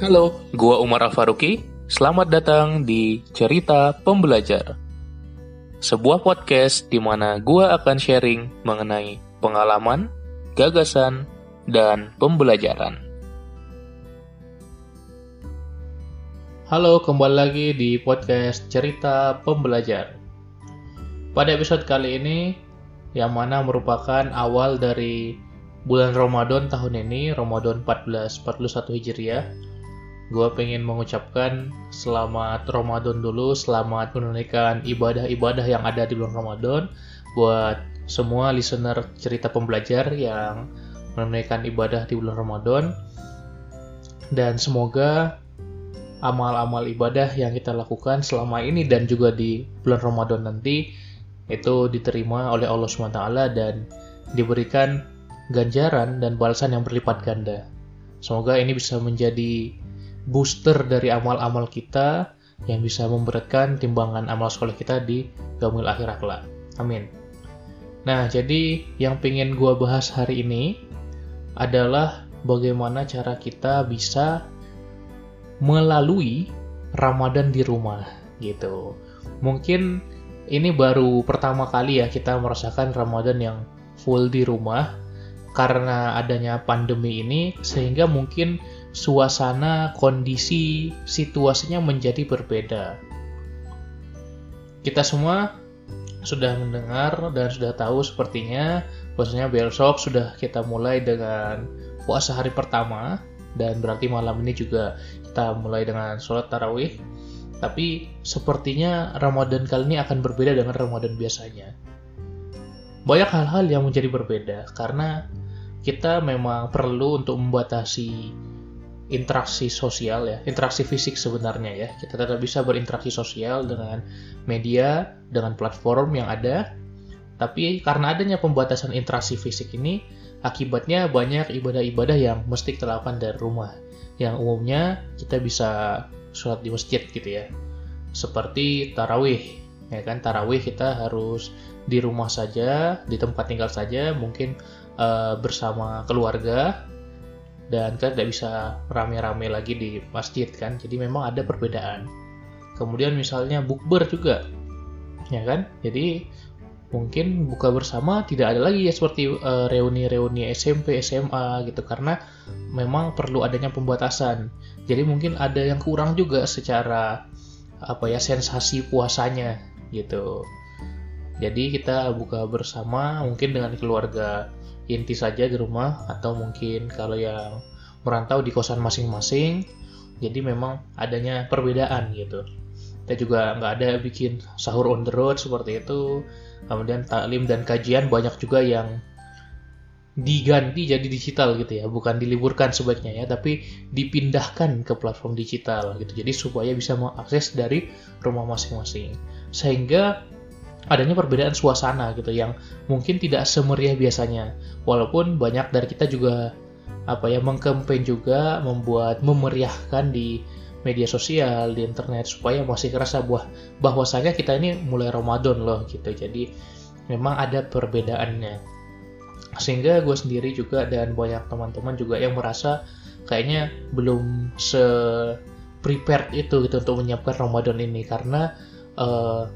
Halo, gua Umar Afaruki. Selamat datang di Cerita Pembelajar. Sebuah podcast di mana gua akan sharing mengenai pengalaman, gagasan, dan pembelajaran. Halo, kembali lagi di podcast Cerita Pembelajar. Pada episode kali ini, yang mana merupakan awal dari bulan Ramadan tahun ini, Ramadan 1441 Hijriah, gue pengen mengucapkan selamat Ramadan dulu, selamat menunaikan ibadah-ibadah yang ada di bulan Ramadan buat semua listener cerita pembelajar yang menunaikan ibadah di bulan Ramadan dan semoga amal-amal ibadah yang kita lakukan selama ini dan juga di bulan Ramadan nanti itu diterima oleh Allah SWT dan diberikan ganjaran dan balasan yang berlipat ganda. Semoga ini bisa menjadi booster dari amal-amal kita yang bisa memberatkan timbangan amal sekolah kita di gamil akhirat kelak. Amin. Nah, jadi yang pengen gue bahas hari ini adalah bagaimana cara kita bisa melalui Ramadan di rumah gitu. Mungkin ini baru pertama kali ya kita merasakan Ramadan yang full di rumah karena adanya pandemi ini sehingga mungkin suasana, kondisi, situasinya menjadi berbeda. Kita semua sudah mendengar dan sudah tahu sepertinya bahwasanya besok sudah kita mulai dengan puasa hari pertama dan berarti malam ini juga kita mulai dengan sholat tarawih tapi sepertinya Ramadan kali ini akan berbeda dengan Ramadan biasanya banyak hal-hal yang menjadi berbeda karena kita memang perlu untuk membatasi interaksi sosial ya, interaksi fisik sebenarnya ya. Kita tetap bisa berinteraksi sosial dengan media, dengan platform yang ada. Tapi karena adanya pembatasan interaksi fisik ini, akibatnya banyak ibadah-ibadah yang mesti kita lakukan dari rumah. Yang umumnya kita bisa sholat di masjid gitu ya. Seperti tarawih, ya kan tarawih kita harus di rumah saja, di tempat tinggal saja, mungkin uh, bersama keluarga dan kita tidak bisa rame-rame lagi di masjid kan? Jadi memang ada perbedaan. Kemudian misalnya bukber juga ya kan? Jadi mungkin buka bersama tidak ada lagi ya seperti eh, reuni-reuni SMP SMA gitu. Karena memang perlu adanya pembatasan. Jadi mungkin ada yang kurang juga secara apa ya sensasi puasanya gitu. Jadi kita buka bersama mungkin dengan keluarga inti saja di rumah atau mungkin kalau yang merantau di kosan masing-masing jadi memang adanya perbedaan gitu. Kita juga nggak ada bikin sahur on the road seperti itu. Kemudian taklim dan kajian banyak juga yang diganti jadi digital gitu ya bukan diliburkan sebaiknya ya tapi dipindahkan ke platform digital gitu. Jadi supaya bisa mengakses dari rumah masing-masing. Sehingga adanya perbedaan suasana gitu yang mungkin tidak semeriah biasanya. Walaupun banyak dari kita juga apa ya mengkampen juga membuat memeriahkan di media sosial di internet supaya masih kerasa buah bahwasanya kita ini mulai Ramadan loh gitu. Jadi memang ada perbedaannya. Sehingga gue sendiri juga dan banyak teman-teman juga yang merasa kayaknya belum se prepared itu gitu untuk menyiapkan Ramadan ini karena uh,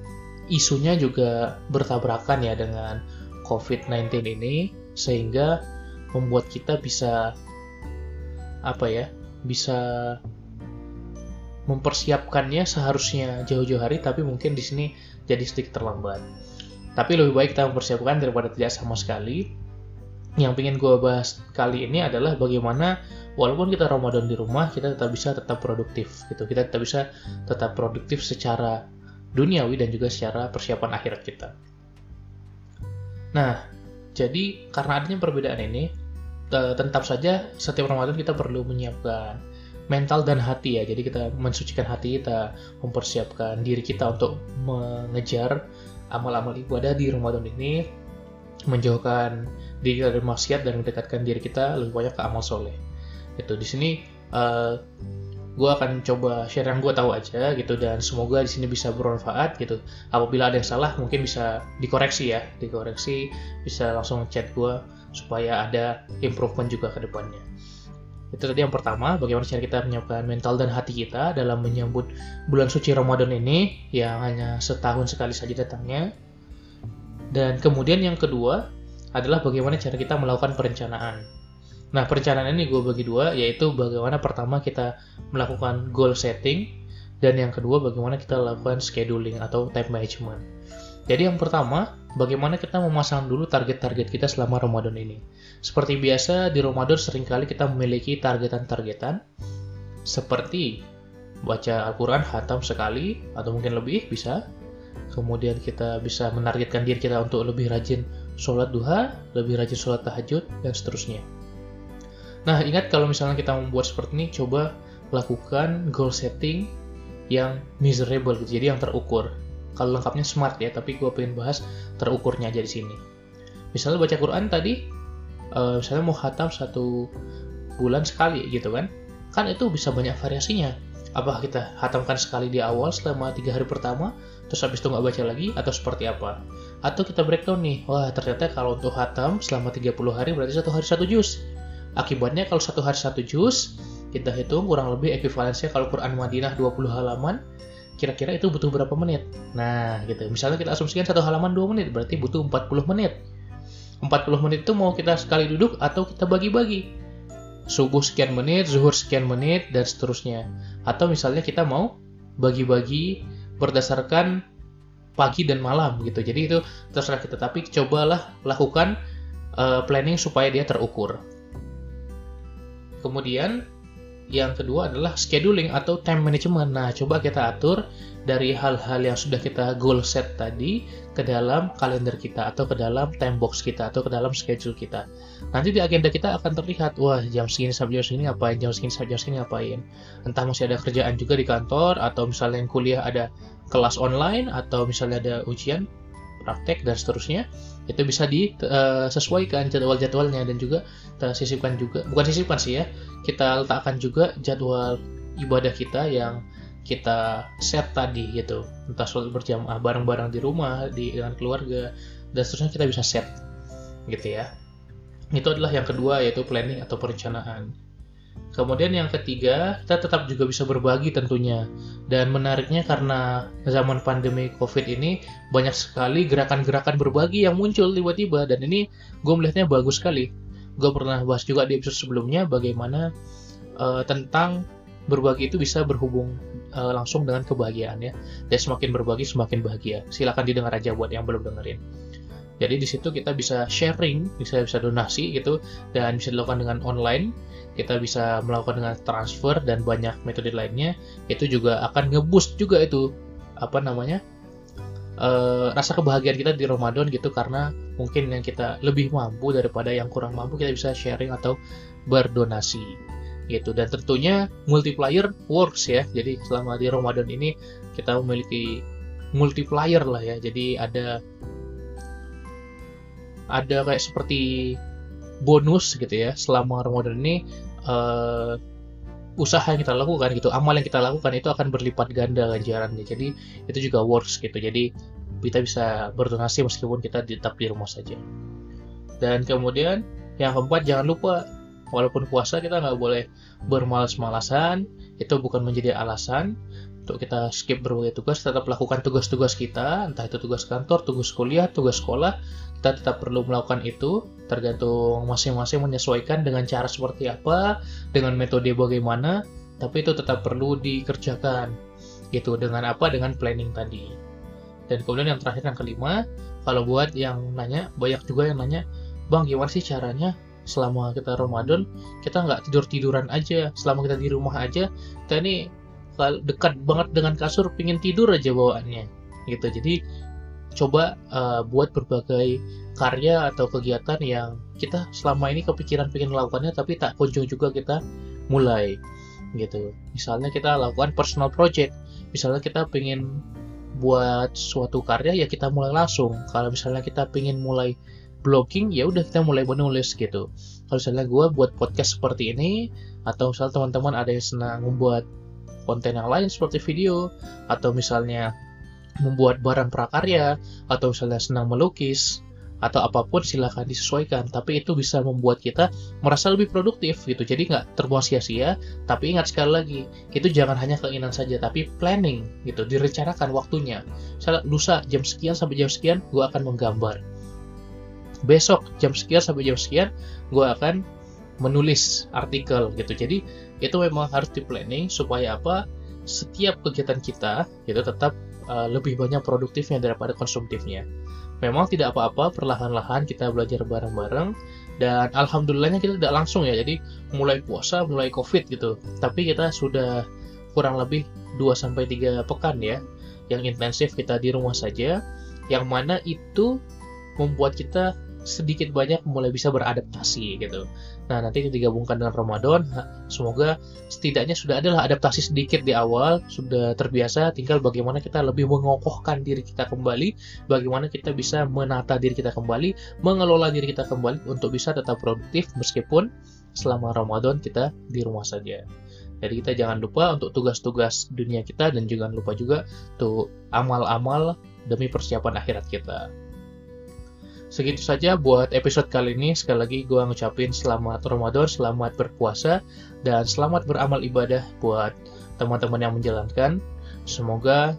isunya juga bertabrakan ya dengan COVID-19 ini sehingga membuat kita bisa apa ya bisa mempersiapkannya seharusnya jauh-jauh hari tapi mungkin di sini jadi sedikit terlambat. Tapi lebih baik kita mempersiapkan daripada tidak sama sekali. Yang ingin gue bahas kali ini adalah bagaimana walaupun kita Ramadan di rumah kita tetap bisa tetap produktif gitu. Kita tetap bisa tetap produktif secara duniawi dan juga secara persiapan akhirat kita. Nah, jadi karena adanya perbedaan ini, tetap saja setiap Ramadan kita perlu menyiapkan mental dan hati ya. Jadi kita mensucikan hati kita, mempersiapkan diri kita untuk mengejar amal-amal ibadah di Ramadan ini, menjauhkan diri dari maksiat dan mendekatkan diri kita lebih banyak ke amal soleh. Itu di sini uh, gue akan coba share yang gue tahu aja gitu dan semoga di sini bisa bermanfaat gitu apabila ada yang salah mungkin bisa dikoreksi ya dikoreksi bisa langsung chat gue supaya ada improvement juga ke depannya Itu tadi yang pertama, bagaimana cara kita menyiapkan mental dan hati kita dalam menyambut bulan suci Ramadan ini yang hanya setahun sekali saja datangnya. Dan kemudian yang kedua adalah bagaimana cara kita melakukan perencanaan. Nah, perencanaan ini gue bagi dua, yaitu bagaimana pertama kita melakukan goal setting, dan yang kedua bagaimana kita lakukan scheduling atau time management. Jadi yang pertama, bagaimana kita memasang dulu target-target kita selama Ramadan ini. Seperti biasa, di Ramadan sering kali kita memiliki targetan-targetan, seperti baca Al-Quran hatam sekali, atau mungkin lebih, bisa. Kemudian kita bisa menargetkan diri kita untuk lebih rajin sholat duha, lebih rajin sholat tahajud, dan seterusnya. Nah, ingat kalau misalnya kita membuat seperti ini, coba lakukan goal setting yang miserable, gitu, jadi yang terukur. Kalau lengkapnya smart ya tapi gue pengen bahas terukurnya aja di sini. Misalnya baca Quran tadi uh, misalnya mau hatam satu bulan sekali gitu kan kan itu bisa banyak variasinya. Apa kita hatamkan sekali di awal selama tiga hari pertama terus habis itu nggak baca lagi atau seperti apa? Atau kita breakdown nih wah ternyata kalau untuk hatam selama 30 hari berarti satu hari satu juz akibatnya kalau satu hari satu juz kita hitung kurang lebih ekuivalensinya kalau Quran Madinah 20 halaman kira-kira itu butuh berapa menit. Nah, gitu. Misalnya kita asumsikan satu halaman 2 menit, berarti butuh 40 menit. 40 menit itu mau kita sekali duduk atau kita bagi-bagi. Subuh sekian menit, zuhur sekian menit, dan seterusnya. Atau misalnya kita mau bagi-bagi berdasarkan pagi dan malam gitu. Jadi itu terserah kita, tapi cobalah lakukan uh, planning supaya dia terukur. Kemudian yang kedua adalah scheduling atau time management. Nah, coba kita atur dari hal-hal yang sudah kita goal set tadi ke dalam kalender kita atau ke dalam time box kita atau ke dalam schedule kita. Nanti di agenda kita akan terlihat, wah jam segini sampai jam segini ngapain, jam segini sampai jam segini ngapain. Entah masih ada kerjaan juga di kantor atau misalnya yang kuliah ada kelas online atau misalnya ada ujian, praktek dan seterusnya itu bisa disesuaikan jadwal-jadwalnya dan juga kita sisipkan juga. Bukan sisipkan sih ya kita letakkan juga jadwal ibadah kita yang kita set tadi gitu. Entah sholat berjamaah bareng-bareng di rumah di dengan keluarga dan seterusnya kita bisa set gitu ya. Itu adalah yang kedua yaitu planning atau perencanaan Kemudian yang ketiga, kita tetap juga bisa berbagi tentunya. Dan menariknya karena zaman pandemi COVID ini banyak sekali gerakan-gerakan berbagi yang muncul tiba-tiba dan ini gue melihatnya bagus sekali. Gue pernah bahas juga di episode sebelumnya bagaimana uh, tentang berbagi itu bisa berhubung uh, langsung dengan kebahagiaan ya. Dan semakin berbagi semakin bahagia. Silahkan didengar aja buat yang belum dengerin. Jadi di situ kita bisa sharing, bisa bisa donasi gitu dan bisa dilakukan dengan online kita bisa melakukan dengan transfer dan banyak metode lainnya itu juga akan ngeboost juga itu apa namanya uh, rasa kebahagiaan kita di Ramadan gitu karena mungkin yang kita lebih mampu daripada yang kurang mampu kita bisa sharing atau berdonasi gitu. Dan tentunya multiplier works ya. Jadi selama di Ramadan ini kita memiliki multiplier lah ya. Jadi ada ada kayak seperti bonus gitu ya selama Ramadan ini uh, usaha yang kita lakukan gitu amal yang kita lakukan itu akan berlipat ganda ganjarannya. Jadi itu juga works gitu. Jadi kita bisa berdonasi meskipun kita tetap di rumah saja. Dan kemudian yang keempat jangan lupa walaupun puasa kita nggak boleh bermalas-malasan itu bukan menjadi alasan untuk kita skip berbagai tugas tetap lakukan tugas-tugas kita. Entah itu tugas kantor tugas kuliah tugas sekolah kita tetap perlu melakukan itu. Tergantung masing-masing menyesuaikan dengan cara seperti apa dengan metode bagaimana. Tapi itu tetap perlu dikerjakan gitu. Dengan apa? Dengan planning tadi. Dan kemudian yang terakhir yang kelima kalau buat yang nanya banyak juga yang nanya bang gimana sih caranya? Selama kita Ramadan kita nggak tidur tiduran aja. Selama kita di rumah aja. Kita ini dekat banget dengan kasur pingin tidur aja bawaannya. Gitu. Jadi coba uh, buat berbagai karya atau kegiatan yang kita selama ini kepikiran pengen melakukannya tapi tak kunjung juga kita mulai. Gitu. Misalnya kita lakukan personal project. Misalnya kita pengen buat suatu karya ya kita mulai langsung. Kalau misalnya kita pengen mulai blogging ya udah kita mulai menulis gitu. Kalau misalnya gue buat podcast seperti ini atau misalnya teman-teman ada yang senang membuat konten yang lain seperti video atau misalnya membuat barang prakarya atau misalnya senang melukis atau apa pun silahkan disesuaikan. Tapi itu bisa membuat kita merasa lebih produktif gitu. Jadi nggak terbuang sia-sia tapi ingat sekali lagi itu jangan hanya keinginan saja tapi planning gitu. Direncanakan waktunya. Misalnya lusa jam sekian sampai jam sekian gue akan menggambar. Besok jam sekian sampai jam sekian gue akan menulis artikel gitu. Jadi itu memang harus di planning supaya apa setiap kegiatan kita itu tetap uh, lebih banyak produktifnya daripada konsumtifnya. Memang tidak apa-apa, perlahan-lahan kita belajar bareng-bareng dan alhamdulillahnya kita tidak langsung ya. Jadi mulai puasa, mulai Covid gitu. Tapi kita sudah kurang lebih 2 sampai 3 pekan ya yang intensif kita di rumah saja yang mana itu membuat kita sedikit banyak mulai bisa beradaptasi gitu. Nah nanti digabungkan dengan Ramadan, semoga setidaknya sudah adalah adaptasi sedikit di awal, sudah terbiasa, tinggal bagaimana kita lebih mengokohkan diri kita kembali, bagaimana kita bisa menata diri kita kembali, mengelola diri kita kembali untuk bisa tetap produktif meskipun selama Ramadan kita di rumah saja. Jadi kita jangan lupa untuk tugas-tugas dunia kita dan jangan lupa juga tuh amal-amal demi persiapan akhirat kita. Segitu saja buat episode kali ini. Sekali lagi gue ngucapin selamat Ramadan, selamat berpuasa, dan selamat beramal ibadah buat teman-teman yang menjalankan. Semoga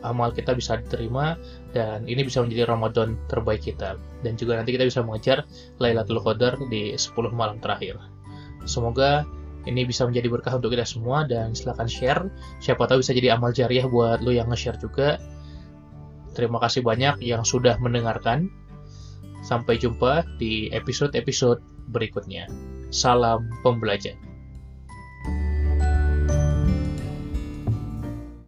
amal kita bisa diterima dan ini bisa menjadi Ramadan terbaik kita. Dan juga nanti kita bisa mengejar Lailatul Qadar di 10 malam terakhir. Semoga ini bisa menjadi berkah untuk kita semua dan silahkan share. Siapa tahu bisa jadi amal jariah buat lo yang nge-share juga. Terima kasih banyak yang sudah mendengarkan. Sampai jumpa di episode-episode berikutnya. Salam pembelajar.